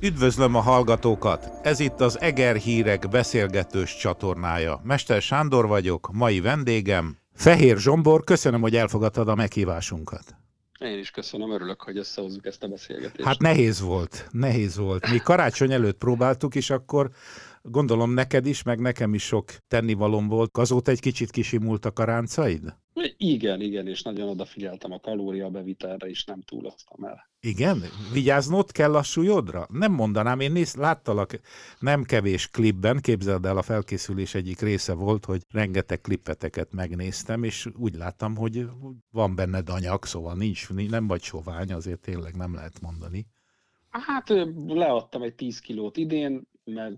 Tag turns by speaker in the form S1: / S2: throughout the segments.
S1: Üdvözlöm a hallgatókat! Ez itt az Eger Hírek beszélgetős csatornája. Mester Sándor vagyok, mai vendégem. Fehér Zsombor, köszönöm, hogy elfogadtad a meghívásunkat.
S2: Én is köszönöm, örülök, hogy összehozzuk ezt a beszélgetést.
S1: Hát nehéz volt, nehéz volt. Mi karácsony előtt próbáltuk, és akkor gondolom neked is, meg nekem is sok tennivalom volt. Azóta egy kicsit kisimultak a ráncaid?
S2: Igen, igen, és nagyon odafigyeltem a kalóriabevitelre, és nem túloztam el.
S1: Igen? Vigyáznod kell a súlyodra? Nem mondanám, én néz, láttalak nem kevés klipben, képzeld el, a felkészülés egyik része volt, hogy rengeteg klippeteket megnéztem, és úgy láttam, hogy van benned anyag, szóval nincs, nem vagy sovány, azért tényleg nem lehet mondani.
S2: Hát leadtam egy 10 kilót idén, mert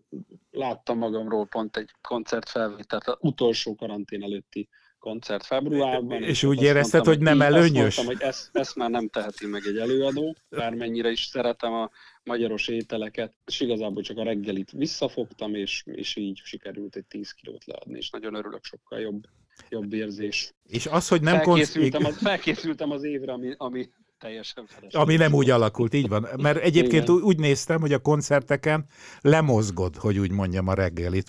S2: láttam magamról pont egy koncertfelvételt, az utolsó karantén előtti koncert februárban.
S1: És, és úgy érezted, mondtam, hogy nem előnyös?
S2: Mondtam, hogy ezt, ezt már nem teheti meg egy előadó, bármennyire is szeretem a magyaros ételeket, és igazából csak a reggelit visszafogtam, és, és így sikerült egy 10 kilót leadni, és nagyon örülök, sokkal jobb, jobb érzés.
S1: És az, hogy nem
S2: felkészültem, az, felkészültem az évre, ami, ami teljesen felesleges.
S1: Ami nem úgy alakult, így van. Mert egyébként Igen. úgy néztem, hogy a koncerteken lemozgod, hogy úgy mondjam a reggelit.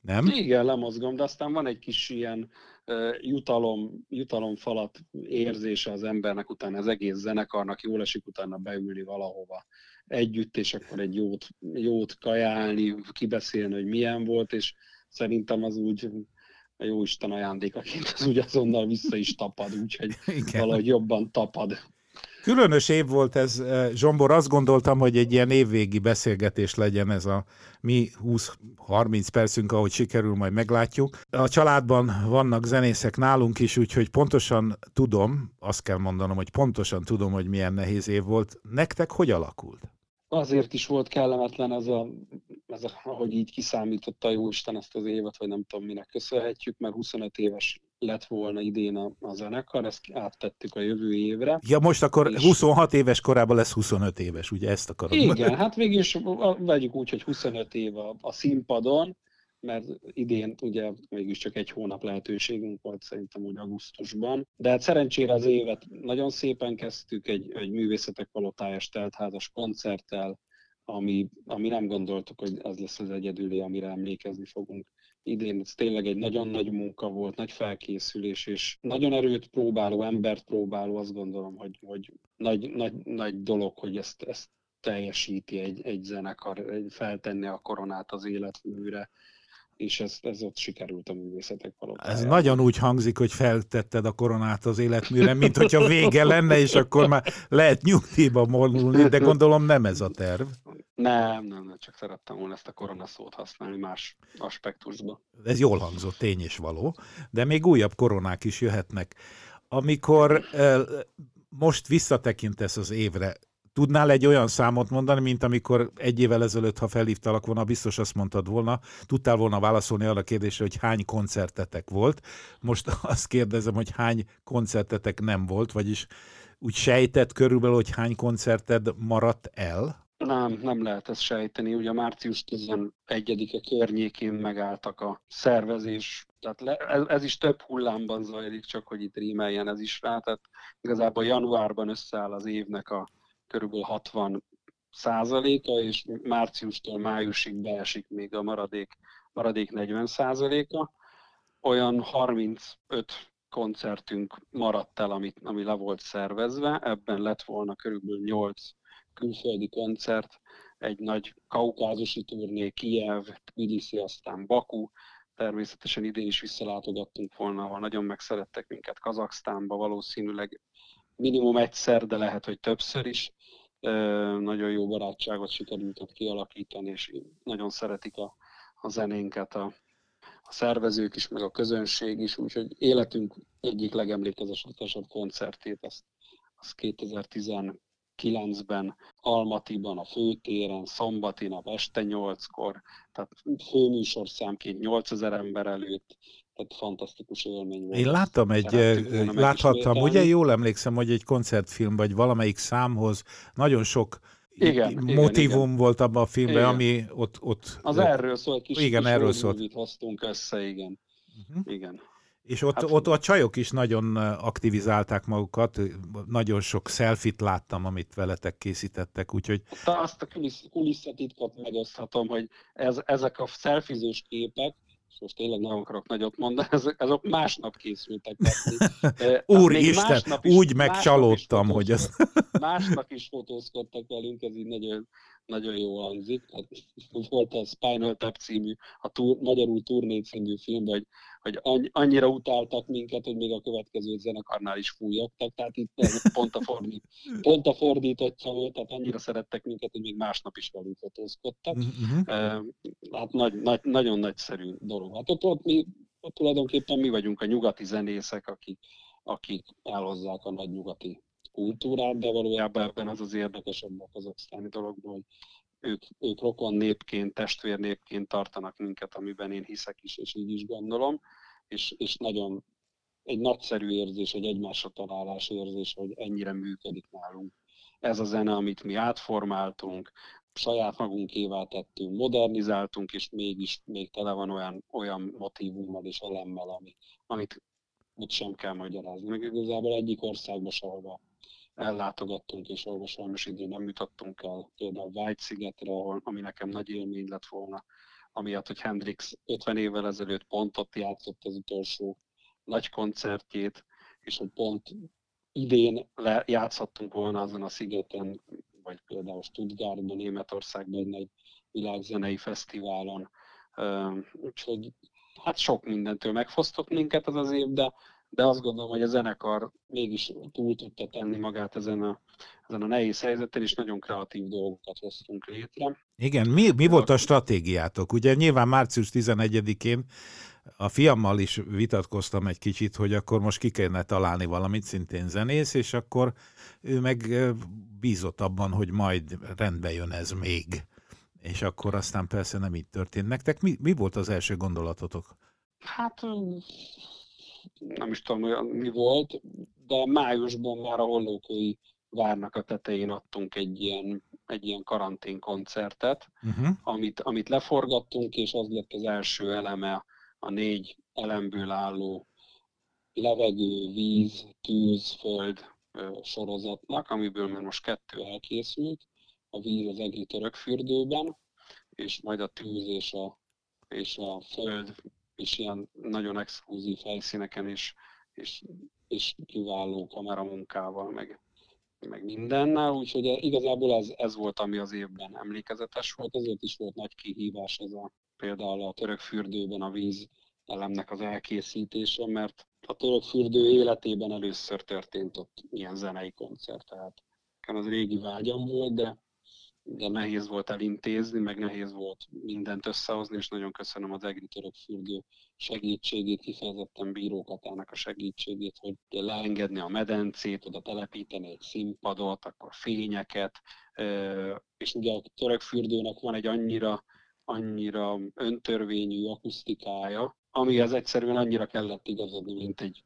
S1: Nem?
S2: Igen, lemozgom, de aztán van egy kis ilyen jutalom, jutalomfalat érzése az embernek utána, az egész zenekarnak jól esik utána beülni valahova együtt, és akkor egy jót, jót kajálni, kibeszélni, hogy milyen volt, és szerintem az úgy a jó Isten ajándékaként az úgy azonnal vissza is tapad, úgyhogy Igen. valahogy jobban tapad.
S1: Különös év volt ez, eh, Zsombor, azt gondoltam, hogy egy ilyen évvégi beszélgetés legyen ez a mi 20-30 percünk, ahogy sikerül, majd meglátjuk. A családban vannak zenészek nálunk is, úgyhogy pontosan tudom, azt kell mondanom, hogy pontosan tudom, hogy milyen nehéz év volt. Nektek hogy alakult?
S2: Azért is volt kellemetlen ez a, ez a ahogy így kiszámította a Jóisten ezt az évet, vagy nem tudom minek köszönhetjük, mert 25 éves lett volna idén a, a zenekar, ezt áttettük a jövő évre.
S1: Ja, most akkor és... 26 éves korában lesz 25 éves, ugye ezt akarom.
S2: Igen, hát mégis vegyük úgy, hogy 25 év a, a színpadon, mert idén ugye mégiscsak egy hónap lehetőségünk volt szerintem úgy augusztusban. De hát szerencsére az évet nagyon szépen kezdtük, egy, egy művészetek palotájas teltházas koncerttel, ami, ami nem gondoltuk, hogy az lesz az egyedüli, amire emlékezni fogunk idén ez tényleg egy nagyon nagy munka volt, nagy felkészülés, és nagyon erőt próbáló, embert próbáló, azt gondolom, hogy, hogy nagy, nagy, nagy dolog, hogy ezt, ezt teljesíti egy, egy zenekar, feltenni a koronát az életműre, és ez, ez ott sikerült a művészetek palotájában.
S1: Ez nagyon úgy hangzik, hogy feltetted a koronát az életműre, mint hogyha vége lenne, és akkor már lehet nyugdíjba vonulni, de gondolom nem ez a terv.
S2: Nem, nem, nem, csak szerettem volna ezt a koronaszót használni más aspektusba.
S1: Ez jól hangzott, tény és való, de még újabb koronák is jöhetnek. Amikor eh, most visszatekintesz az évre, Tudnál egy olyan számot mondani, mint amikor egy évvel ezelőtt, ha felhívtalak volna, biztos azt mondtad volna, tudtál volna válaszolni arra a kérdésre, hogy hány koncertetek volt. Most azt kérdezem, hogy hány koncertetek nem volt, vagyis úgy sejtett körülbelül, hogy hány koncerted maradt el?
S2: Nem, nem lehet ezt sejteni. Ugye március 11-e környékén megálltak a szervezés. Tehát le, ez, ez, is több hullámban zajlik, csak hogy itt rímeljen ez is rá. Tehát igazából januárban összeáll az évnek a körülbelül 60 százaléka, és márciustól májusig beesik még a maradék, maradék 40 százaléka. Olyan 35 koncertünk maradt el, ami, ami le volt szervezve, ebben lett volna körülbelül 8 külföldi koncert, egy nagy kaukázusi turné, Kiev, Tbilisi, aztán Baku, természetesen idén is visszalátogattunk volna, ahol nagyon megszerettek minket Kazaksztánba, valószínűleg minimum egyszer, de lehet, hogy többször is. Nagyon jó barátságot sikerült ott kialakítani, és nagyon szeretik a, a zenénket a, a szervezők is, meg a közönség is, úgyhogy életünk egyik legemlékezetesebb koncertét, azt, azt 2019-ben Almatiban, a főtéren, szombati nap este 8-kor, tehát főműsorszámként 8000 ember előtt, tehát fantasztikus élmény volt.
S1: Én láttam egy, láthattam, ugye jól emlékszem, hogy egy koncertfilm, vagy valamelyik számhoz nagyon sok igen, motivum igen, volt abban a filmben, igen. ami ott, ott...
S2: Az
S1: ott,
S2: erről szól, egy kis,
S1: igen,
S2: kis
S1: erről szólt.
S2: hoztunk össze, igen. Uh-huh. igen.
S1: És ott, hát, ott a csajok is nagyon aktivizálták magukat, nagyon sok selfit láttam, amit veletek készítettek, úgyhogy...
S2: Azt a kulisszatitkot megoszthatom, hogy ez, ezek a szelfizős képek, és most tényleg nem akarok nagyot mondani, ezek, ezek másnap készültek.
S1: Úristen, úgy megcsalódtam, hogy ez...
S2: Másnap is fotózkodtak velünk, ez így nagyon, nagyon jó hangzik. Hát, volt a Spinal Tap című, a túr, magyarul turné című film, hogy, hogy annyira utáltak minket, hogy még a következő zenekarnál is fújogtak, tehát itt pont a, fordít, pont a fordítottja volt, tehát annyira szerettek minket, hogy még másnap is velünk fotózkodtak. Uh-huh. Hát nagy, nagy, nagyon nagyszerű dolog. Hát ott, ott, mi, ott tulajdonképpen mi vagyunk a nyugati zenészek, akik, akik elhozzák a nagy nyugati kultúrát, de valójában ebben az az érdekesebb a kazaksztáni dologban, hogy ők, ők rokon népként, testvér népként tartanak minket, amiben én hiszek is, és így is gondolom, és, és nagyon egy nagyszerű érzés, egy egymásra találás érzés, hogy ennyire működik nálunk. Ez a zene, amit mi átformáltunk, saját magunkévá tettünk, modernizáltunk, és mégis még tele van olyan, olyan motivummal és elemmel, ami, amit úgy sem kell magyarázni. Meg igazából egyik országba sehova ellátogattunk, és ahol sajnos idén nem jutottunk el, például White-szigetre, ahol, ami nekem nagy élmény lett volna, amiatt, hogy Hendrix 50 évvel ezelőtt pont ott játszott az utolsó nagy koncertjét, és hogy pont idén le, játszhattunk volna azon a szigeten, vagy például Stuttgartban, Németországban egy világzenei fesztiválon. Úgyhogy hát sok mindentől megfosztott minket az az év, de de azt gondolom, hogy a zenekar mégis túl tudta tenni magát ezen a, ezen a nehéz helyzeten, és nagyon kreatív dolgokat hoztunk létre.
S1: Igen, mi, mi volt a stratégiátok? Ugye nyilván március 11-én a fiammal is vitatkoztam egy kicsit, hogy akkor most ki kellene találni valamit, szintén zenész, és akkor ő meg bízott abban, hogy majd rendbe jön ez még. És akkor aztán persze nem így történt. Nektek mi, mi volt az első gondolatotok?
S2: Hát nem is tudom, mi volt, de májusban már a hollókői várnak a tetején adtunk egy ilyen, egy ilyen karantén koncertet, uh-huh. amit, amit leforgattunk, és az lett az első eleme a négy elemből álló levegő, víz, tűz, föld sorozatnak, amiből már most kettő elkészült, a víz az egri törökfürdőben, és majd a tűz és a, és a föld és ilyen nagyon exkluzív helyszíneken is, és, és kiváló kameramunkával, meg, meg mindennel, úgyhogy igazából ez, ez volt, ami az évben emlékezetes volt, ezért is volt nagy kihívás ez a például a török fürdőben a víz elemnek az elkészítése, mert a török fürdő életében először történt ott ilyen zenei koncert, tehát az régi vágyam volt, de de nehéz volt elintézni, meg nehéz volt mindent összehozni, és nagyon köszönöm az Egri Török Fürdő segítségét, kifejezetten bírókatának a segítségét, hogy leengedni a medencét, oda telepíteni egy színpadot, akkor fényeket, és ugye a török fürdőnek van egy annyira, annyira öntörvényű akusztikája, amihez egyszerűen annyira kellett igazodni, mint egy,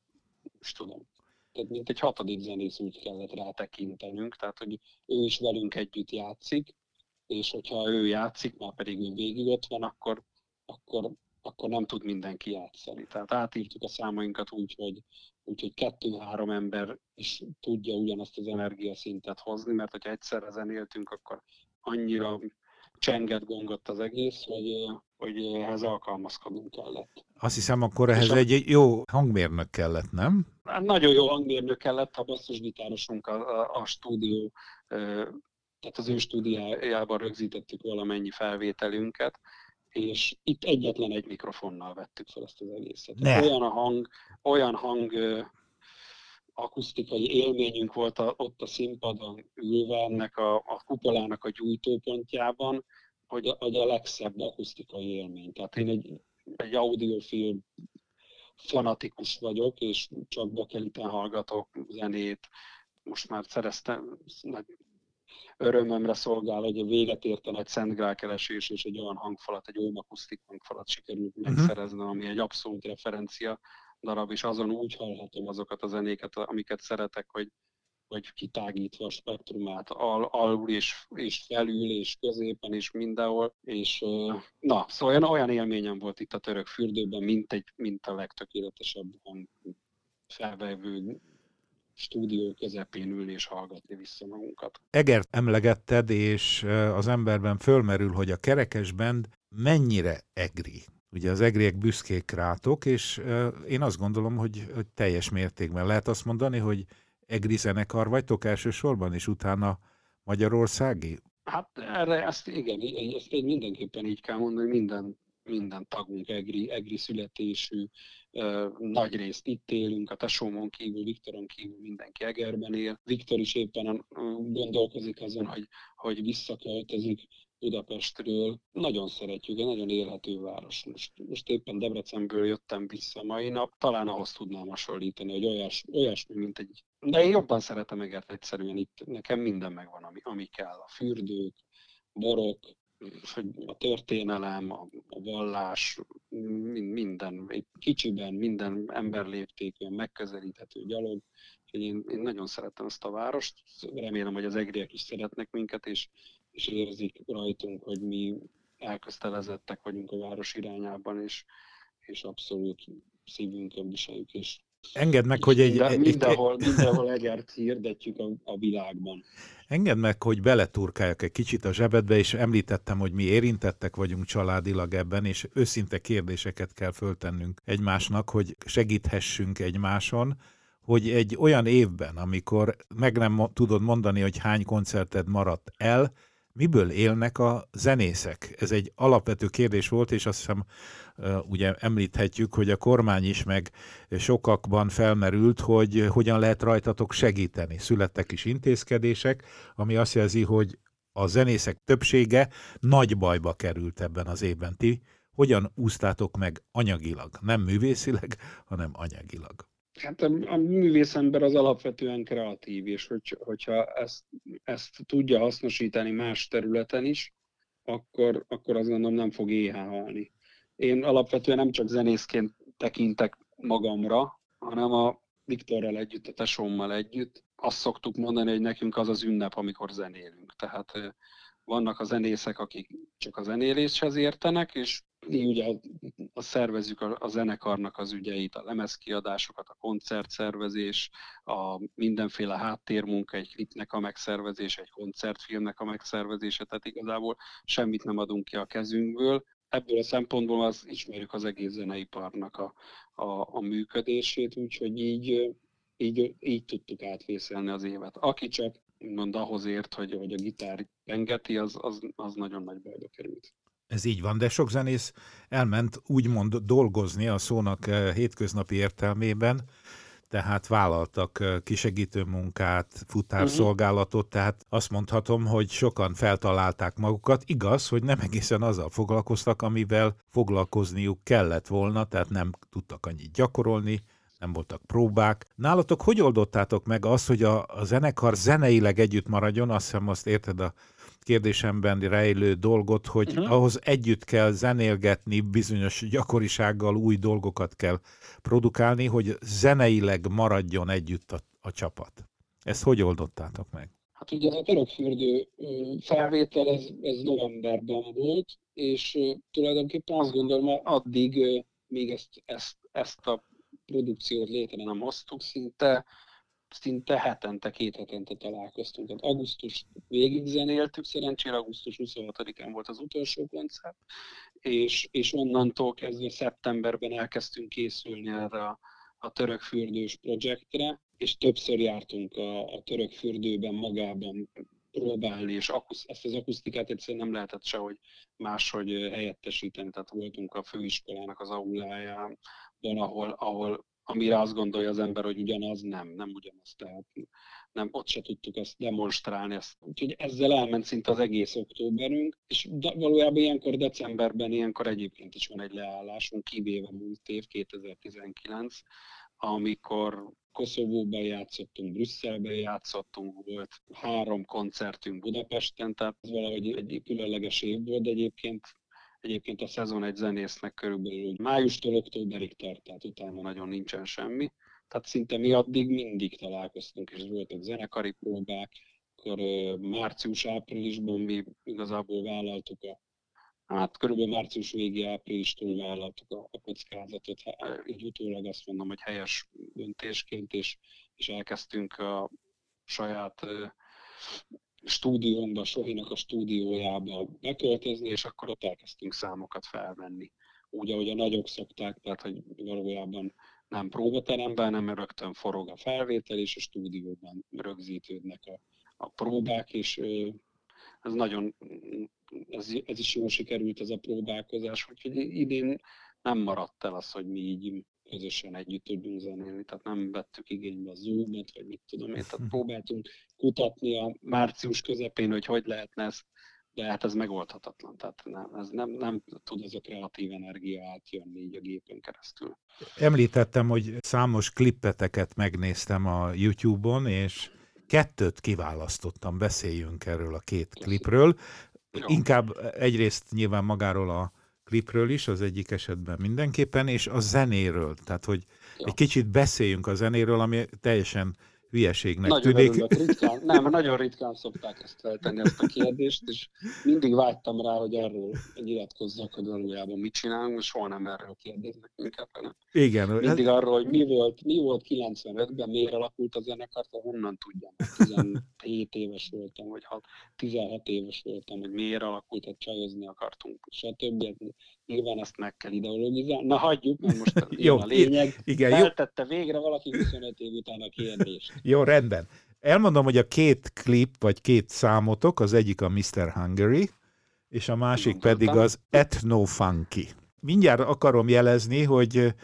S2: most tudom, tehát mint egy hatodik zenész úgy kellett rá tekintenünk, tehát hogy ő is velünk együtt játszik, és hogyha ő játszik, már pedig ő végig ott van, akkor, akkor, akkor nem tud mindenki játszani. Tehát átírtuk a számainkat úgy, hogy, úgy, hogy kettő-három ember is tudja ugyanazt az energiaszintet hozni, mert hogyha egyszerre zenéltünk, akkor annyira csenget gongott az egész, hogy, hogy ehhez alkalmazkodnunk kellett.
S1: Azt hiszem, akkor ehhez a... egy jó hangmérnök kellett, nem?
S2: Hát nagyon jó hangmérnök kellett, a basszusgitárosunk a, a, a stúdió, tehát az ő stúdiájában rögzítettük valamennyi felvételünket, és itt egyetlen egy mikrofonnal vettük fel ezt az egészet. Ne. Olyan a hang, olyan hang akusztikai élményünk volt a, ott a színpadon ülve ennek a, a kupolának a gyújtópontjában, hogy a, hogy a legszebb akusztikai élmény. Tehát én egy, egy audiofilm fanatikus vagyok, és csak bakeliten hallgatok zenét. Most már szereztem, nagy örömömre szolgál, hogy a véget ért a nagy Szent keresés, és egy olyan hangfalat, egy olyan akusztik hangfalat sikerült uh-huh. megszereznem, ami egy abszolút referencia darab, és azon úgy hallhatom azokat a zenéket, amiket szeretek, hogy, vagy kitágítva a spektrumát al, alul és, és felül és középen és mindenhol, és na, szóval olyan, olyan élményem volt itt a török fürdőben, mint, egy, mint a legtökéletesebb felvevő stúdió közepén ülni és hallgatni vissza magunkat.
S1: Egert emlegetted, és az emberben fölmerül, hogy a kerekesbend mennyire egri. Ugye az egriek büszkék rátok, és én azt gondolom, hogy, hogy teljes mértékben lehet azt mondani, hogy egri zenekar vagytok elsősorban, és utána Magyarországi?
S2: Hát erre ezt igen, ezt mindenképpen így kell mondani, minden, minden tagunk egri, egri születésű, nagy részt itt élünk, a tesómon kívül, Viktoron kívül mindenki Egerben él. Viktor is éppen gondolkozik azon, hogy, hogy visszaköltözik Budapestről. Nagyon szeretjük, egy nagyon élhető város. Most, most éppen Debrecenből jöttem vissza mai nap, talán ahhoz tudnám hasonlítani, hogy olyas, olyasmi, mint egy... De én jobban szeretem Egert egyszerűen itt, nekem minden megvan, ami, ami kell. A fürdők, borok, a történelem, a, a vallás, minden, egy kicsiben, minden emberléptékűen megközelíthető gyalog. Én, én nagyon szeretem ezt a várost, remélem, hogy az egriek is szeretnek minket, és, és érzik rajtunk, hogy mi elköztelezettek vagyunk a város irányában, és, és abszolút szívünkön viseljük, és
S1: Engedd meg, hogy egy...
S2: Minden, mindenhol, mindenhol egert hirdetjük a, a világban.
S1: Engedd meg, hogy beleturkáljak egy kicsit a zsebedbe, és említettem, hogy mi érintettek vagyunk családilag ebben, és őszinte kérdéseket kell föltennünk egymásnak, hogy segíthessünk egymáson, hogy egy olyan évben, amikor meg nem tudod mondani, hogy hány koncerted maradt el, miből élnek a zenészek? Ez egy alapvető kérdés volt, és azt hiszem ugye említhetjük, hogy a kormány is meg sokakban felmerült, hogy hogyan lehet rajtatok segíteni. Születtek is intézkedések, ami azt jelzi, hogy a zenészek többsége nagy bajba került ebben az évben. Ti hogyan úsztátok meg anyagilag? Nem művészileg, hanem anyagilag.
S2: Hát a, a művészember az alapvetően kreatív, és hogy, hogyha ezt, ezt tudja hasznosítani más területen is, akkor, akkor azt gondolom nem fog éhen. Én alapvetően nem csak zenészként tekintek magamra, hanem a Viktorral együtt, a tesómmal együtt. Azt szoktuk mondani, hogy nekünk az az ünnep, amikor zenélünk. Tehát vannak a zenészek, akik csak a zenéléshez értenek, és mi ugye a, szervezzük a, a zenekarnak az ügyeit, a lemezkiadásokat, a koncertszervezés, a mindenféle háttérmunka, egy klipnek a megszervezése, egy koncertfilmnek a megszervezése, tehát igazából semmit nem adunk ki a kezünkből. Ebből a szempontból az ismerjük az egész zeneiparnak a, a, a működését, úgyhogy így, így, így tudtuk átvészelni az évet. Aki csak mond ahhoz ért, hogy, hogy a gitár pengeti, az, az, az nagyon nagy bajba került.
S1: Ez így van, de sok zenész elment úgymond dolgozni a szónak eh, hétköznapi értelmében, tehát vállaltak eh, kisegítő munkát, futárszolgálatot, tehát azt mondhatom, hogy sokan feltalálták magukat. Igaz, hogy nem egészen azzal foglalkoztak, amivel foglalkozniuk kellett volna, tehát nem tudtak annyit gyakorolni, nem voltak próbák. Nálatok hogy oldottátok meg azt, hogy a, a zenekar zeneileg együtt maradjon? Azt hiszem, azt érted a kérdésemben rejlő dolgot, hogy uh-huh. ahhoz együtt kell zenélgetni, bizonyos gyakorisággal új dolgokat kell produkálni, hogy zeneileg maradjon együtt a, a csapat. Ezt hogy oldottátok meg?
S2: Hát ugye a törökfürdő felvétel, ez, ez novemberben volt, és tulajdonképpen azt gondolom, addig még ezt, ezt, ezt a produkciót létre nem hoztuk, szinte szinte hetente, két hetente találkoztunk. Tehát augusztus végig zenéltük, szerencsére augusztus 26-án volt az utolsó koncert, és, és onnantól kezdve szeptemberben elkezdtünk készülni erre a, a török fürdős projektre, és többször jártunk a, a török fürdőben magában próbálni, és akusz, ezt az akusztikát egyszerűen nem lehetett sehogy máshogy helyettesíteni, tehát voltunk a főiskolának az auláján, van, ahol, ahol amire azt gondolja az ember, hogy ugyanaz, nem, nem ugyanaz. Tehát nem, ott se tudtuk ezt demonstrálni. Ezt. Úgyhogy ezzel elment szinte az egész októberünk, és valójában ilyenkor decemberben, ilyenkor egyébként is van egy leállásunk, kivéve múlt év, 2019, amikor Koszovóban játszottunk, Brüsszelben játszottunk, volt három koncertünk Budapesten, tehát ez valahogy egy különleges év volt, de egyébként Egyébként a szezon egy zenésznek körülbelül májustól októberig tart, tehát utána nagyon nincsen semmi. Tehát szinte mi addig mindig találkoztunk, és voltak zenekari próbák, akkor március-áprilisban mi igazából vállaltuk a Hát körülbelül március végi áprilistól vállaltuk a, a kockázatot, így utólag azt mondom, hogy helyes döntésként, és, és elkezdtünk a saját stúdiónkba, Sohinak a stúdiójába beköltözni, és akkor ott elkezdtünk számokat felvenni. Úgy, ahogy a nagyok szokták, tehát hogy valójában nem próbateremben, hanem rögtön forog a felvétel, és a stúdióban rögzítődnek a, a próbák, és ez nagyon, ez, ez is jól sikerült ez a próbálkozás, úgyhogy idén nem maradt el az, hogy mi így közösen együtt tudjunk zenélni, tehát nem vettük igénybe a Zoom-ot, vagy mit tudom én, tehát próbáltunk kutatni a március közepén, hogy hogy lehetne ezt, de hát ez megoldhatatlan, tehát nem, ez nem, nem tud ez a kreatív energia átjönni így a gépen keresztül.
S1: Említettem, hogy számos klippeteket megnéztem a YouTube-on, és kettőt kiválasztottam, beszéljünk erről a két klipről. Jó. Inkább egyrészt nyilván magáról a klipről is, az egyik esetben mindenképpen, és a zenéről. Tehát, hogy egy kicsit beszéljünk a zenéről, ami teljesen hülyeségnek
S2: nagyon
S1: tűnik.
S2: Örülök, ritkán, nem, nagyon ritkán szokták ezt feltenni, ezt a kérdést, és mindig vágytam rá, hogy erről nyilatkozzak, hogy valójában mit csinálunk, és soha nem erről kérdeznek minket, hanem
S1: Igen.
S2: mindig ez... arról, hogy mi volt, mi volt 95-ben, miért alakult a zenekar, honnan tudjam. 17 éves voltam, vagy 16 éves voltam, hogy miért alakult, hogy csajozni akartunk, stb. Nyilván ezt meg kell ideologizálni. Na hagyjuk, mert most jó, a lényeg. Igen, Feltette jó. végre valaki 25 év után a kérdést.
S1: Jó, rendben. Elmondom, hogy a két klip, vagy két számotok, az egyik a Mr. Hungary, és a másik pedig az Ethno Funky. Mindjárt akarom jelezni, hogy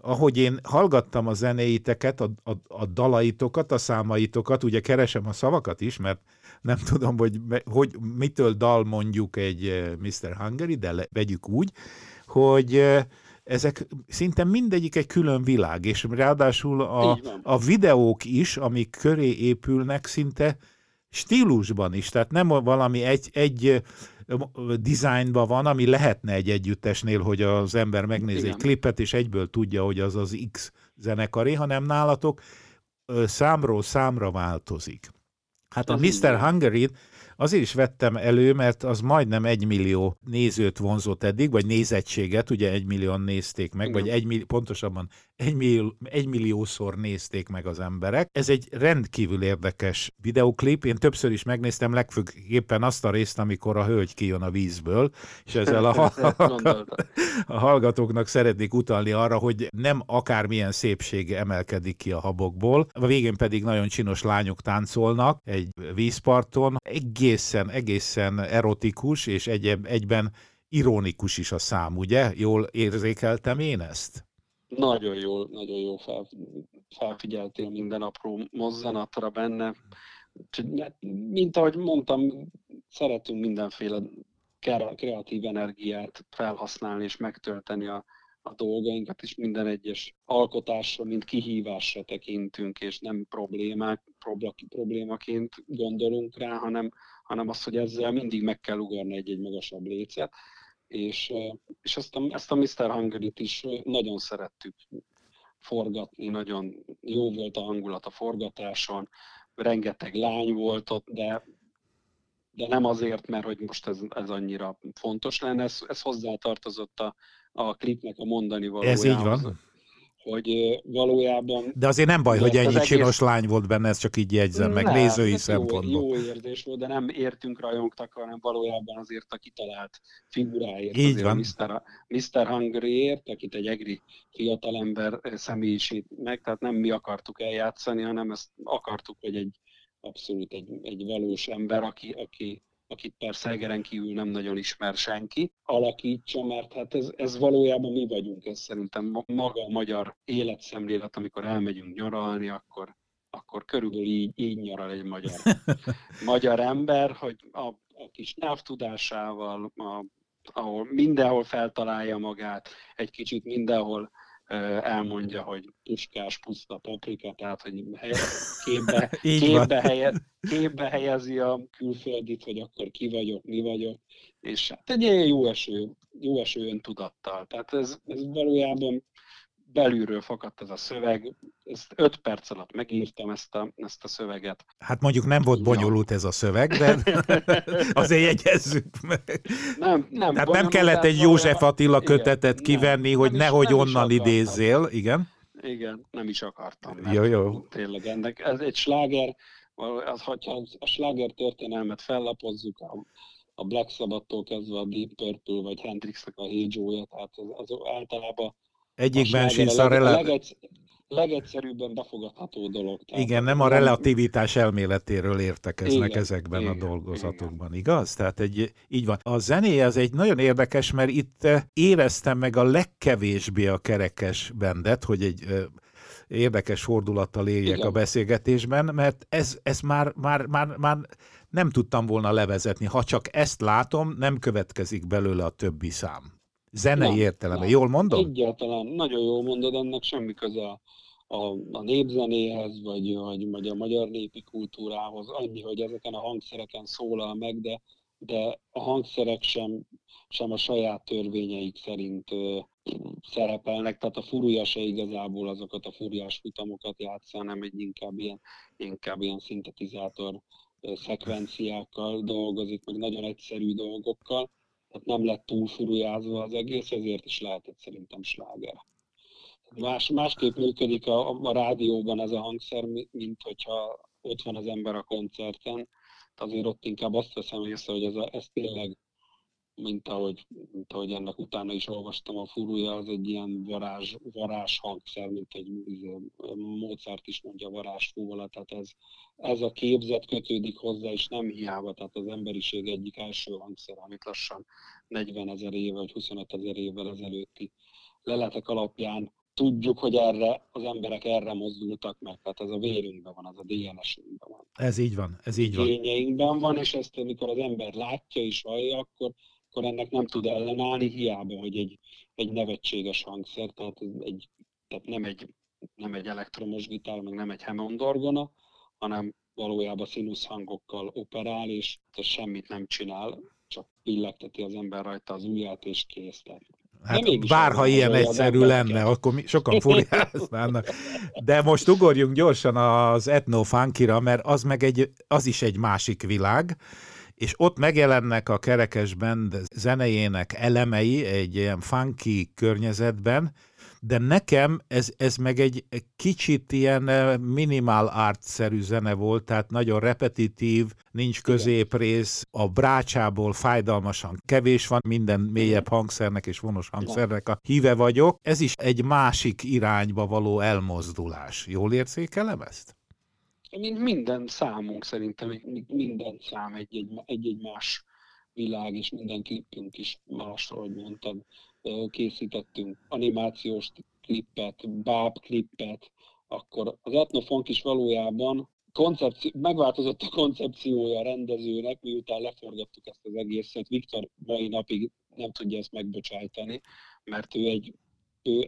S1: ahogy én hallgattam a zenéiteket, a, a, a dalaitokat, a számaitokat, ugye keresem a szavakat is, mert nem tudom, hogy, hogy mitől dal mondjuk egy eh, Mr. Hungary, de le, vegyük úgy, hogy eh, ezek szinte mindegyik egy külön világ, és ráadásul a, a videók is, amik köré épülnek, szinte stílusban is, tehát nem valami egy, egy dizájnban van, ami lehetne egy együttesnél, hogy az ember megnézi egy klipet, és egyből tudja, hogy az az X zenekari, hanem nálatok számról számra változik. Hát a Mr. Hungary Azért is vettem elő, mert az majdnem egy millió nézőt vonzott eddig, vagy nézettséget, ugye egy millióan nézték meg, Igen. vagy egy millió, pontosabban egy, millió, egy milliószor nézték meg az emberek. Ez egy rendkívül érdekes videoklip, én többször is megnéztem, legfőképpen azt a részt, amikor a hölgy kijön a vízből, és ezzel a, a hallgatóknak szeretnék utalni arra, hogy nem akármilyen szépsége emelkedik ki a habokból, a végén pedig nagyon csinos lányok táncolnak egy vízparton, egészen, egészen erotikus, és egy, egyben ironikus is a szám, ugye? Jól érzékeltem én ezt?
S2: Nagyon jól, nagyon jó fel, felfigyeltél minden apró mozzanatra benne. Mint ahogy mondtam, szeretünk mindenféle kreatív energiát felhasználni és megtölteni a, a dolgainkat, és minden egyes alkotásra, mint kihívásra tekintünk, és nem problémák, problémaként gondolunk rá, hanem, hanem az, hogy ezzel mindig meg kell ugorni egy-egy magasabb lécet és, és ezt, a, ezt a Mr. hungary is nagyon szerettük forgatni, nagyon jó volt a hangulat a forgatáson, rengeteg lány volt ott, de, de nem azért, mert hogy most ez, ez annyira fontos lenne, ez, ez hozzátartozott a, a klipnek a mondani valójához.
S1: Ez így van
S2: hogy valójában...
S1: De azért nem baj, hogy ennyi egész... csinos lány volt benne, ez csak így jegyzem meg, nem, nézői szempontból.
S2: Jó, jó érzés volt, de nem értünk, rajongtak, hanem valójában azért a kitalált figuráért.
S1: Így van.
S2: Mr. Mr. Hungryért, akit egy egri fiatalember személyisít meg, tehát nem mi akartuk eljátszani, hanem ezt akartuk, hogy egy abszolút egy, egy valós ember, aki, aki akit persze Egeren kívül nem nagyon ismer senki, alakítsa, mert hát ez, ez valójában mi vagyunk, ez szerintem maga a magyar életszemlélet, amikor elmegyünk nyaralni, akkor, akkor körülbelül így, így nyaral egy magyar, magyar ember, hogy a, a kis nyelvtudásával, a, ahol mindenhol feltalálja magát, egy kicsit mindenhol elmondja, hogy tuskás, puszta paprika, tehát hogy képbe, képbe, helye, képbe helyezi a külföldit, hogy akkor ki vagyok, mi vagyok, és hát egy ilyen jó eső, jó eső öntudattal. Tehát ez, ez valójában belülről fakadt ez a szöveg, ezt öt perc alatt megírtam ezt a, ezt a szöveget.
S1: Hát mondjuk nem volt bonyolult ez a szöveg, de azért jegyezzük meg. Nem, nem, Tehát nem kellett egy József Attila kötetet igen, kivenni, nem, hogy nem nehogy is, onnan idézzél, igen?
S2: Igen, nem is akartam.
S1: Jó, jó.
S2: Tényleg ennek, ez egy sláger, az, hogyha a sláger történelmet fellapozzuk, a, a Black Sabbath-tól kezdve a Deep Purple, vagy Hendrixnek a Hey Joe-ja, tehát az, az általában
S1: Egyikben sincs a, rele...
S2: legegyszer, legegyszerűbben befogadható dolog.
S1: Tehát igen, nem a relativitás elméletéről értekeznek igen, ezekben igen, a dolgozatokban, igen. igaz? Tehát egy, így van. A zené az egy nagyon érdekes, mert itt eh, éreztem meg a legkevésbé a kerekes bendet, hogy egy eh, érdekes fordulattal éljek Igen. a beszélgetésben, mert ez, ez már, már, már, már nem tudtam volna levezetni. Ha csak ezt látom, nem következik belőle a többi szám. Zenei nem, értelemben. Nem. Jól mondom?
S2: Egyáltalán. Nagyon jól mondod, ennek semmi köze a, a, a népzenéhez, vagy, vagy, vagy a magyar népi kultúrához. Annyi, hogy ezeken a hangszereken szólal meg, de, de a hangszerek sem, sem a saját törvényeik szerint ö, szerepelnek, tehát a furúja se igazából azokat a furiás futamokat játsza, hanem egy inkább ilyen, inkább ilyen szintetizátor szekvenciákkal dolgozik, meg nagyon egyszerű dolgokkal tehát nem lett túl furujázva az egész, ezért is lehetett szerintem sláger. Más, másképp működik a, a rádióban ez a hangszer, mint hogyha ott van az ember a koncerten. Azért ott inkább azt veszem észre, hogy ez, a, ez tényleg mint ahogy, mint ahogy ennek utána is olvastam, a furúja az egy ilyen varázs, varázs hangszer, mint egy Mozart is mondja varázsfúvala, tehát ez, ez a képzet kötődik hozzá, és nem hiába, tehát az emberiség egyik első hangszer, amit lassan 40 ezer éve vagy 25 ezer évvel ezelőtti leletek alapján tudjuk, hogy erre az emberek erre mozdultak meg, tehát ez a vérünkben van, az a DNS-ünkben van.
S1: Ez így van, ez így van.
S2: Gényeinkben van, és ezt amikor az ember látja és hallja, akkor akkor ennek nem tud ellenállni, hiába, hogy egy, egy nevetséges hangszer, tehát, egy, tehát nem, egy, nem egy elektromos gitár, meg nem egy Hammond orgona, hanem valójában színusz hangokkal operál, és semmit nem csinál, csak pillegteti az ember rajta az ujját, és kész.
S1: Hát bárha ilyen egyszerű lenne, akkor mi, sokan furiáznának. De most ugorjunk gyorsan az etno mert az meg egy, az is egy másik világ és ott megjelennek a kerekesben zenejének elemei egy ilyen funky környezetben, de nekem ez, ez meg egy kicsit ilyen eh, minimál art-szerű zene volt, tehát nagyon repetitív, nincs középrész, a brácsából fájdalmasan kevés van, minden mélyebb hangszernek és vonos hangszernek a híve vagyok. Ez is egy másik irányba való elmozdulás. Jól érzékelem ezt?
S2: Mint minden számunk szerintem, minden szám egy-egy más világ, és minden klipünk is más, ahogy mondtad. Készítettünk animációs klippet, báb klippet, akkor az etnofunk is valójában koncepci- megváltozott a koncepciója a rendezőnek, miután leforgattuk ezt az egészet. Viktor mai napig nem tudja ezt megbocsájtani, mert ő egy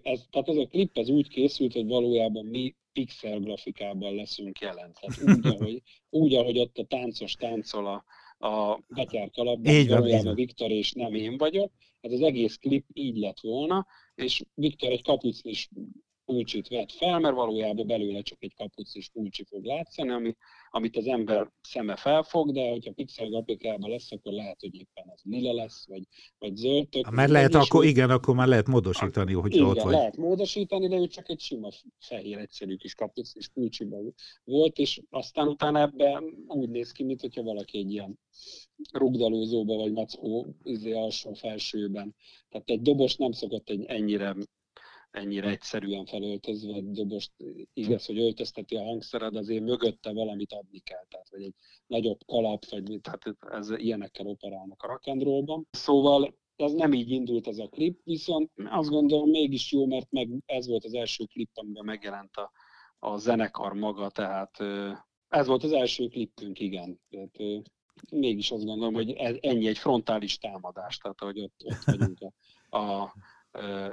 S2: ez, tehát ez a klip ez úgy készült, hogy valójában mi pixel grafikában leszünk jelen. Tehát úgy, ahogy, úgy, ahogy ott a táncos táncol a, a betyár kalapban, így van, valójában Viktor és nem én vagyok. Hát az egész klip így lett volna, és Viktor egy kapucnis kulcsit vett fel, mert valójában belőle csak egy kapucnis kulcsi fog látszani, ami, amit az ember szeme felfog, de hogyha pixel grafikában lesz, akkor lehet, hogy éppen az lila lesz, vagy, vagy zöld.
S1: Tök, mert lehet, akkor igen, akkor már lehet módosítani, hogy
S2: igen,
S1: ott vagy.
S2: lehet módosítani, de ő csak egy sima fehér, egyszerű kis kapucnis kulcsiban volt, és aztán utána ebben úgy néz ki, mintha valaki egy ilyen rugdalózóba vagy mackó izé alsó felsőben. Tehát egy dobos nem szokott egy ennyire ennyire egyszerűen felöltözve egy dobost, igaz, hogy öltözteti a hangszered, azért mögötte valamit adni kell, tehát vagy egy nagyobb kalap, vagy tehát ez ilyenekkel operálnak a rock'n'rollban. Szóval ez nem így indult ez a klip, viszont azt gondolom mégis jó, mert meg ez volt az első klip, amiben megjelent a, a zenekar maga, tehát ez volt az első klipünk, igen. Tehát, mégis azt gondolom, hogy ennyi egy frontális támadás, tehát hogy ott, ott vagyunk a, a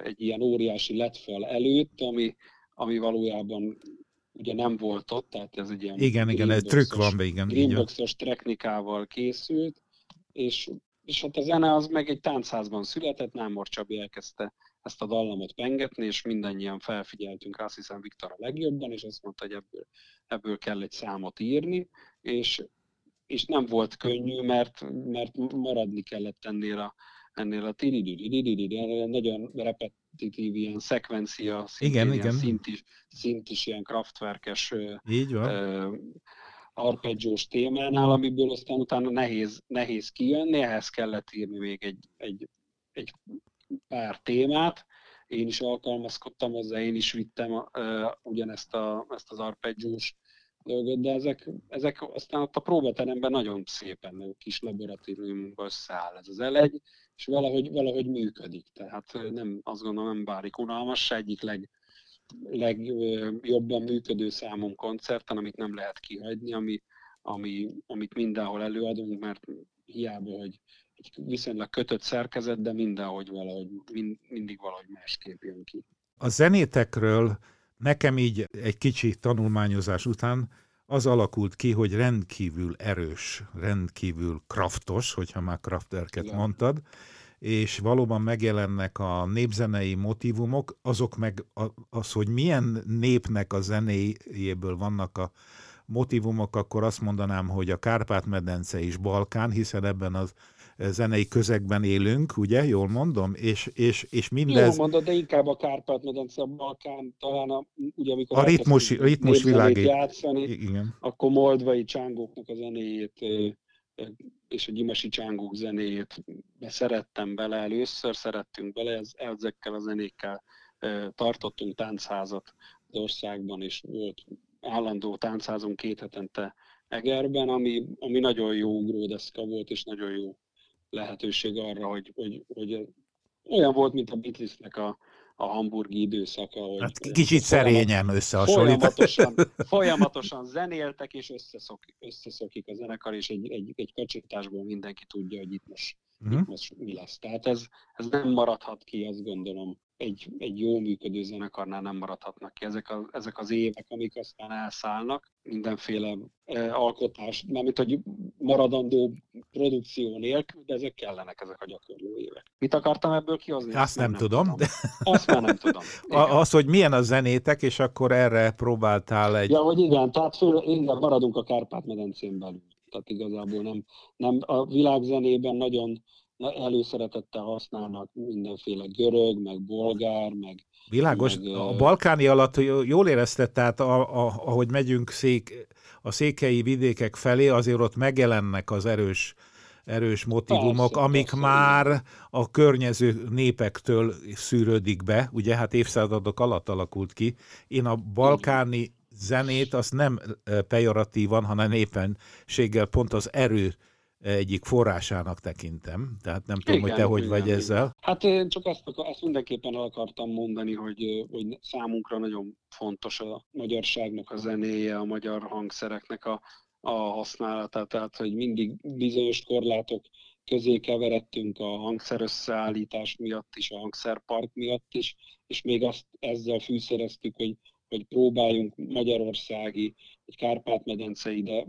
S2: egy ilyen óriási letfal előtt, ami, ami valójában ugye nem volt ott, tehát ez egy ilyen
S1: igen, igen, egy trükk van, igen.
S2: Greenboxos technikával készült, és és hát a zene az meg egy táncházban született, Námor Csabi elkezdte ezt a dallamot pengetni, és mindannyian felfigyeltünk, azt hiszem Viktor a legjobban, és azt mondta, hogy ebből, ebből kell egy számot írni, és, és nem volt könnyű, mert, mert maradni kellett ennél a, ennél a nagyon repetitív ilyen szekvencia,
S1: igen, igen.
S2: szint is, szint is ilyen kraftverkes
S1: Így van. Uh,
S2: arpeggiós témánál, amiből aztán utána nehéz, nehéz kijönni, ehhez kellett írni még egy, egy, egy pár témát, én is alkalmazkodtam hozzá, én is vittem uh, ugyanezt a, ezt az arpeggiós dolgot, de ezek, ezek aztán ott a próbateremben nagyon szépen kis laboratóriumban összeáll ez az elegy, és valahogy, valahogy működik. Tehát nem, azt gondolom, nem bárik unalmas, se egyik leg, legjobban működő számom koncerten, amit nem lehet kihagyni, ami, ami, amit mindenhol előadunk, mert hiába, hogy egy viszonylag kötött szerkezet, de mindenhogy valahogy, mind, mindig valahogy másképp jön ki.
S1: A zenétekről nekem így egy kicsi tanulmányozás után az alakult ki, hogy rendkívül erős, rendkívül kraftos, hogyha már krafterket Igen. mondtad, és valóban megjelennek a népzenei motivumok, azok meg az, hogy milyen népnek a zenéjéből vannak a motivumok, akkor azt mondanám, hogy a Kárpát-medence is Balkán, hiszen ebben az zenei közegben élünk, ugye, jól mondom? És, és, és mindez... Jól
S2: mondod, de inkább a Kárpát-medence, a Balkán, talán a, ugye amikor
S1: a ritmus, ritmus világét
S2: játszani, igen. akkor moldvai csángóknak a zenéjét és a gyimesi csángók zenéjét szerettem bele, először szerettünk bele, ez, ezekkel a zenékkel tartottunk táncházat az országban, és volt állandó táncházunk két hetente Egerben, ami, ami nagyon jó ugródeszka volt, és nagyon jó lehetőség arra, hogy, hogy, hogy olyan volt, mint a Beatlesnek a, a hamburgi időszaka. Hogy
S1: hát kicsit szerényen összehasonlít.
S2: Folyamatosan, folyamatosan zenéltek, és összeszok, összeszokik a zenekar, és egy, egy, egy kacsintásból mindenki tudja, hogy itt most, uh-huh. itt most mi lesz. Tehát ez, ez nem maradhat ki, azt gondolom, egy, egy jó működő zenekarnál nem maradhatnak ki ezek, a, ezek az évek, amik aztán elszállnak, mindenféle e, alkotás, mármint hogy maradandó produkció nélkül, de ezek kellenek, ezek a gyakorló évek. Mit akartam ebből kihozni?
S1: Azt, Azt nem, nem tudom. tudom. De...
S2: Azt már nem tudom.
S1: Igen. Az, hogy milyen a zenétek, és akkor erre próbáltál egy...
S2: Ja, hogy igen, tehát föl, igen, maradunk a Kárpát-medencén belül. Tehát igazából nem, nem a világzenében nagyon előszeretettel használnak mindenféle görög, meg bolgár, meg...
S1: Világos, meg, a balkáni alatt jól érezted, tehát a, a, ahogy megyünk szék, a székei vidékek felé, azért ott megjelennek az erős erős motivumok, persze, amik persze, már a környező népektől szűrődik be, ugye hát évszázadok alatt alakult ki. Én a balkáni zenét azt nem pejoratívan, hanem éppenséggel pont az erő egyik forrásának tekintem, tehát nem tudom, igen, hogy te hogy igen, vagy igen. ezzel.
S2: Hát én csak ezt, ezt mindenképpen el akartam mondani, hogy, hogy számunkra nagyon fontos a magyarságnak a zenéje, a magyar hangszereknek a, a használata, tehát hogy mindig bizonyos korlátok közé keveredtünk a hangszer összeállítás miatt is, a hangszerpark miatt is, és még azt ezzel fűszereztük, hogy, hogy próbáljunk magyarországi, egy Kárpát-medencei, de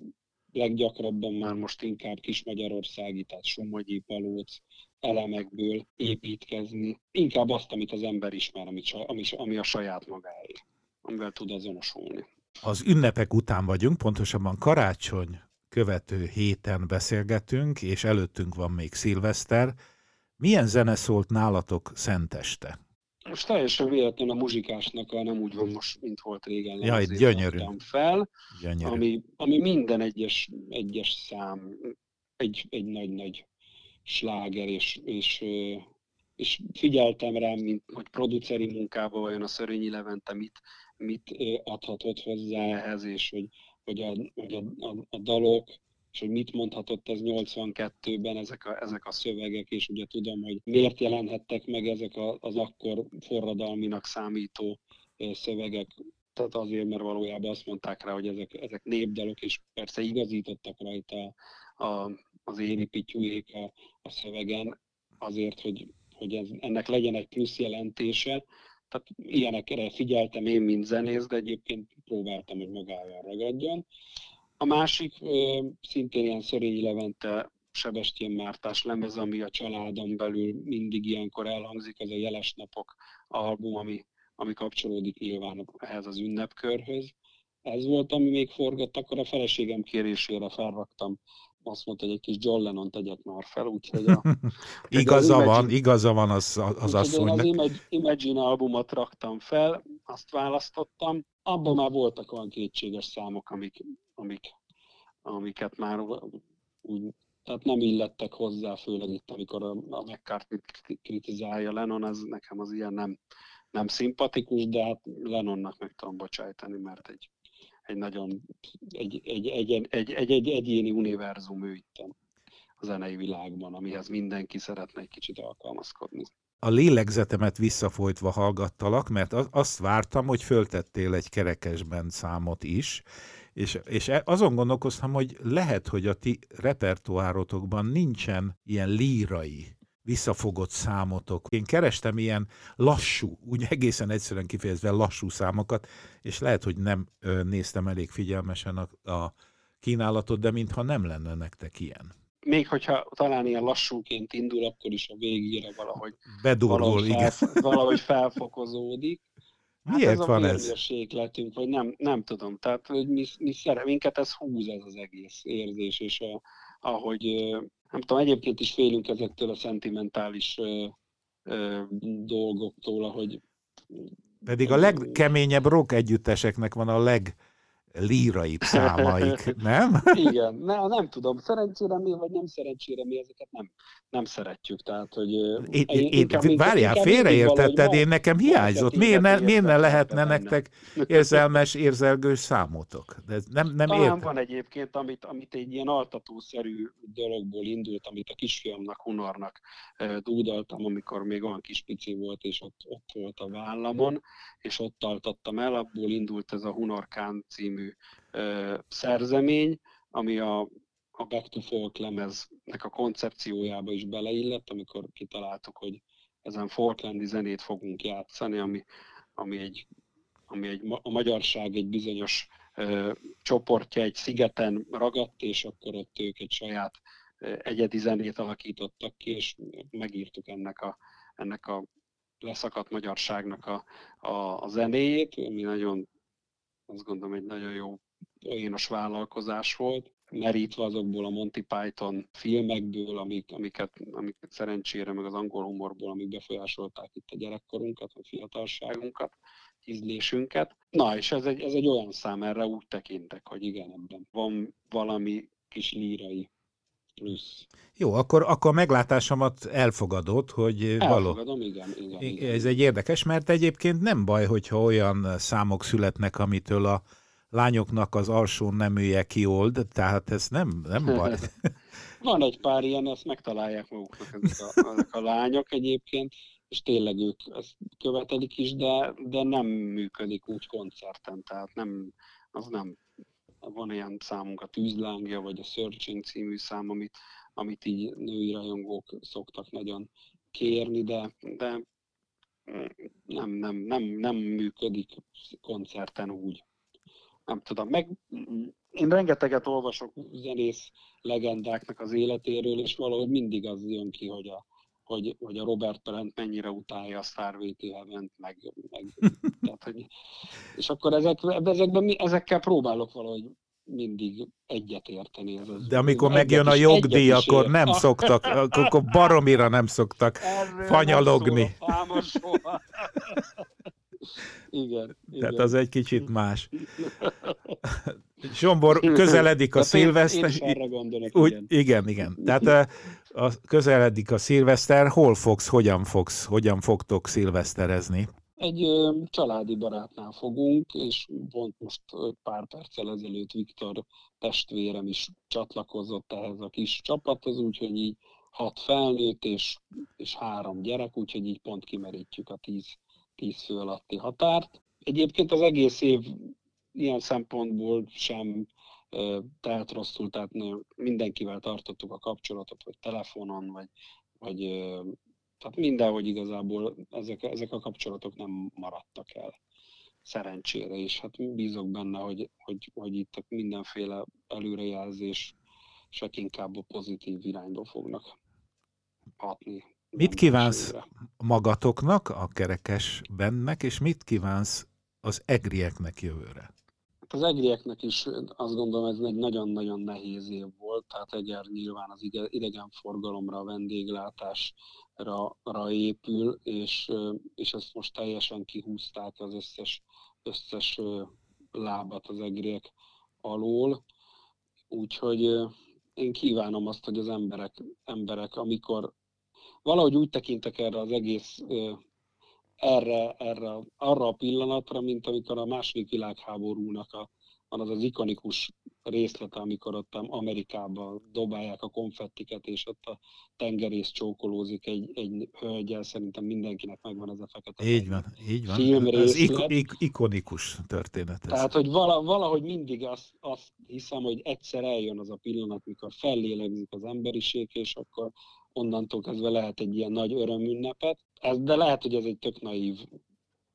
S2: leggyakrabban már most inkább kis Magyarországi, tehát Somogyi, Palóc elemekből építkezni. Inkább azt, amit az ember ismer, ami, ami, ami a saját magáé, amivel tud azonosulni.
S1: Az ünnepek után vagyunk, pontosabban karácsony követő héten beszélgetünk, és előttünk van még szilveszter. Milyen zene szólt nálatok szenteste?
S2: Most teljesen véletlenül a muzsikásnak a nem úgy van most, mint volt régen.
S1: Jaj, gyönyörű.
S2: fel, gyönyörű. Ami, ami minden egyes, egyes szám egy, egy nagy-nagy sláger, és, és, és figyeltem rám, mint hogy produceri munkában olyan a Szörényi Levente mit, mit adhatott hozzá ehhez, és hogy, hogy, a, hogy a, a, a dalok, és hogy mit mondhatott ez 82-ben ezek a, ezek a szövegek, és ugye tudom, hogy miért jelenhettek meg ezek a, az akkor forradalminak számító szövegek, tehát azért, mert valójában azt mondták rá, hogy ezek, ezek népdalok, és persze igazítottak rajta a, az éri pityújék a, a szövegen, azért, hogy, hogy ez, ennek legyen egy plusz jelentése, tehát ilyenekre figyeltem én, mint zenész, de egyébként próbáltam, hogy magával ragadjon. A másik szintén ilyen Szörényi Levente Sebestyén Mártás lemez, ami a családon belül mindig ilyenkor elhangzik, az a Jeles Napok album, ami, ami kapcsolódik nyilván ehhez az ünnepkörhöz. Ez volt, ami még forgott, akkor a feleségem kérésére felraktam azt mondta, hogy egy kis John Lennon tegyek már fel, úgyhogy a...
S1: igaza az van, Imagine, igaza van az, az asszonynak.
S2: Én az Imagine albumot raktam fel, azt választottam, abban már voltak olyan kétséges számok, amik, amik, amiket már úgy, tehát nem illettek hozzá, főleg itt, amikor a, a McCartney kritizálja Lennon, ez nekem az ilyen nem, nem szimpatikus, de hát Lennonnak meg tudom bocsájtani, mert egy egy nagyon egy, egy, egy, egy, egy, egy, egy egyéni univerzum ő itt a zenei világban, amihez mindenki szeretne egy kicsit alkalmazkodni.
S1: A lélegzetemet visszafolytva hallgattalak, mert azt vártam, hogy föltettél egy kerekesben számot is, és, és e, azon gondolkoztam, hogy lehet, hogy a ti repertoárotokban nincsen ilyen lírai visszafogott számotok. Én kerestem ilyen lassú, úgy egészen egyszerűen kifejezve lassú számokat, és lehet, hogy nem ö, néztem elég figyelmesen a, a kínálatot, de mintha nem lenne nektek ilyen.
S2: Még hogyha talán ilyen lassúként indul, akkor is a végére valahogy,
S1: Bedurvul,
S2: valahogy,
S1: igen.
S2: Fel, valahogy felfokozódik.
S1: Hát Miért ez van ez?
S2: letünk, vagy nem, nem tudom. Tehát, hogy mi, mi szere, minket ez húz ez az egész érzés, és a, ahogy nem tudom, egyébként is félünk ezektől a szentimentális ö, ö, dolgoktól, ahogy...
S1: Pedig a legkeményebb rock együtteseknek van a leg lírai számaik, nem?
S2: Igen, ne, nem tudom, szerencsére mi, vagy nem szerencsére mi ezeket nem, nem szeretjük, tehát, hogy...
S1: Én, én, inkább, várjál, félreértetted, én nekem hiányzott. Miért ne, miért ne lehetne nektek érzelmes, érzelgős számotok? De ez nem, nem
S2: Talán értem. van egyébként, amit, amit egy ilyen altatószerű dologból indult, amit a kisfiamnak, Hunornak dúdaltam, amikor még olyan kis pici volt, és ott, ott volt a vállamon, és ott altattam el, abból indult ez a Hunorkán című ö, szerzemény, ami a, a Back to Folk lemeznek a koncepciójába is beleillett, amikor kitaláltuk, hogy ezen folklandi zenét fogunk játszani, ami, ami, egy, ami egy, a magyarság egy bizonyos ö, csoportja egy szigeten ragadt, és akkor ott ők egy saját ö, egyedi zenét alakítottak ki, és megírtuk ennek a, ennek a leszakadt magyarságnak a, a, a zenéjét, ami nagyon azt gondolom egy nagyon jó poénos vállalkozás volt, merítve azokból a Monty Python filmekből, amik, amiket, amiket szerencsére, meg az angol humorból, amik befolyásolták itt a gyerekkorunkat, a fiatalságunkat, ízlésünket. Na, és ez egy, ez egy olyan szám, erre úgy tekintek, hogy igen, ebben van valami kis lírai plusz.
S1: Jó, akkor, akkor a meglátásomat elfogadott, hogy
S2: Elfogadom, való. igen, igen, igen.
S1: Ez egy érdekes, mert egyébként nem baj, hogyha olyan számok születnek, amitől a lányoknak az alsó neműje kiold, tehát ez nem, nem baj.
S2: Van egy pár ilyen, ezt megtalálják maguknak ezek a, ezek a lányok egyébként, és tényleg ők ezt követelik is, de, de nem működik úgy koncerten, tehát nem, az nem van ilyen számunk a Tűzlángja, vagy a Searching című szám, amit, amit így női rajongók szoktak nagyon kérni, de, de nem, nem, nem, nem működik koncerten úgy. Nem tudom, meg én rengeteget olvasok zenész legendáknak az életéről, és valahogy mindig az jön ki, hogy a, hogy, hogy a Robert Plant mennyire utálja a Starway Heaven, meg, meg tehát, hogy, és akkor ezek, ezekben, ezekkel próbálok valahogy mindig egyet érteni. Ez az,
S1: De amikor megjön a jogdíj, akkor ér. nem szoktak, akkor baromira nem szoktak Erről fanyalogni.
S2: Nem igen,
S1: Tehát igen. az egy kicsit más. Zsombor, közeledik a szilveszter.
S2: Úgy,
S1: igen. igen, igen. Tehát a, közeledik a szilveszter. Hol fogsz, hogyan fogsz, hogyan fogtok szilveszterezni?
S2: Egy ö, családi barátnál fogunk, és pont most pár perccel ezelőtt Viktor testvérem is csatlakozott ehhez a kis csapathoz, úgyhogy így hat felnőtt és, és három gyerek, úgyhogy így pont kimerítjük a tíz, tíz fő alatti határt. Egyébként az egész év ilyen szempontból sem telt rosszul, tehát mindenkivel tartottuk a kapcsolatot, vagy telefonon, vagy, vagy tehát mindenhogy igazából ezek, ezek a kapcsolatok nem maradtak el szerencsére, és hát bízok benne, hogy, hogy, hogy itt mindenféle előrejelzés ezek inkább a pozitív irányba fognak hatni.
S1: Mit kívánsz magatoknak, a kerekes bennek, és mit kívánsz az egrieknek jövőre?
S2: Hát az egrieknek is azt gondolom, ez egy nagyon-nagyon nehéz év volt, tehát Eger nyilván az idegenforgalomra, a vendéglátásra épül, és, és ezt most teljesen kihúzták az összes, összes lábat az egriek alól. Úgyhogy én kívánom azt, hogy az emberek, emberek amikor valahogy úgy tekintek erre az egész erre, erre, arra a pillanatra, mint amikor a második világháborúnak a, van az az ikonikus részlete, amikor ott Amerikában dobálják a konfettiket, és ott a tengerész csókolózik egy, egy hölgyel, szerintem mindenkinek megvan ez a fekete.
S1: Így van, így van. Ez ik- ik- ikonikus történet. Ez.
S2: Tehát, hogy vala, valahogy mindig azt, azt hiszem, hogy egyszer eljön az a pillanat, mikor fellélegzik az emberiség, és akkor onnantól kezdve lehet egy ilyen nagy örömünnepet. Ez, de lehet, hogy ez egy tök naív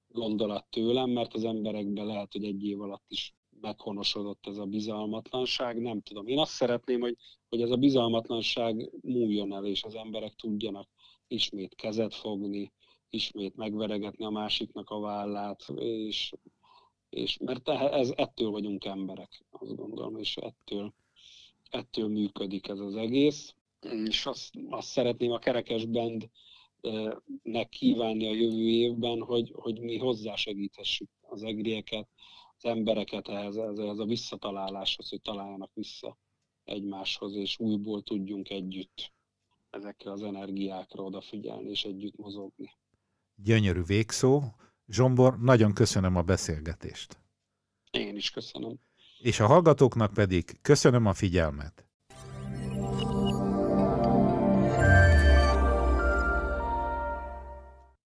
S2: gondolat tőlem, mert az emberekben lehet, hogy egy év alatt is meghonosodott ez a bizalmatlanság, nem tudom. Én azt szeretném, hogy, hogy ez a bizalmatlanság múljon el, és az emberek tudjanak ismét kezet fogni, ismét megveregetni a másiknak a vállát, és, és mert ez, ettől vagyunk emberek, azt gondolom, és ettől, ettől működik ez az egész és azt, azt szeretném a kerekes bandnek kívánni a jövő évben, hogy, hogy mi hozzásegíthessük az egrieket, az embereket ehhez, ehhez a visszataláláshoz, hogy találjanak vissza egymáshoz, és újból tudjunk együtt ezekre az energiákra odafigyelni, és együtt mozogni.
S1: Gyönyörű végszó. Zsombor, nagyon köszönöm a beszélgetést.
S2: Én is köszönöm.
S1: És a hallgatóknak pedig köszönöm a figyelmet.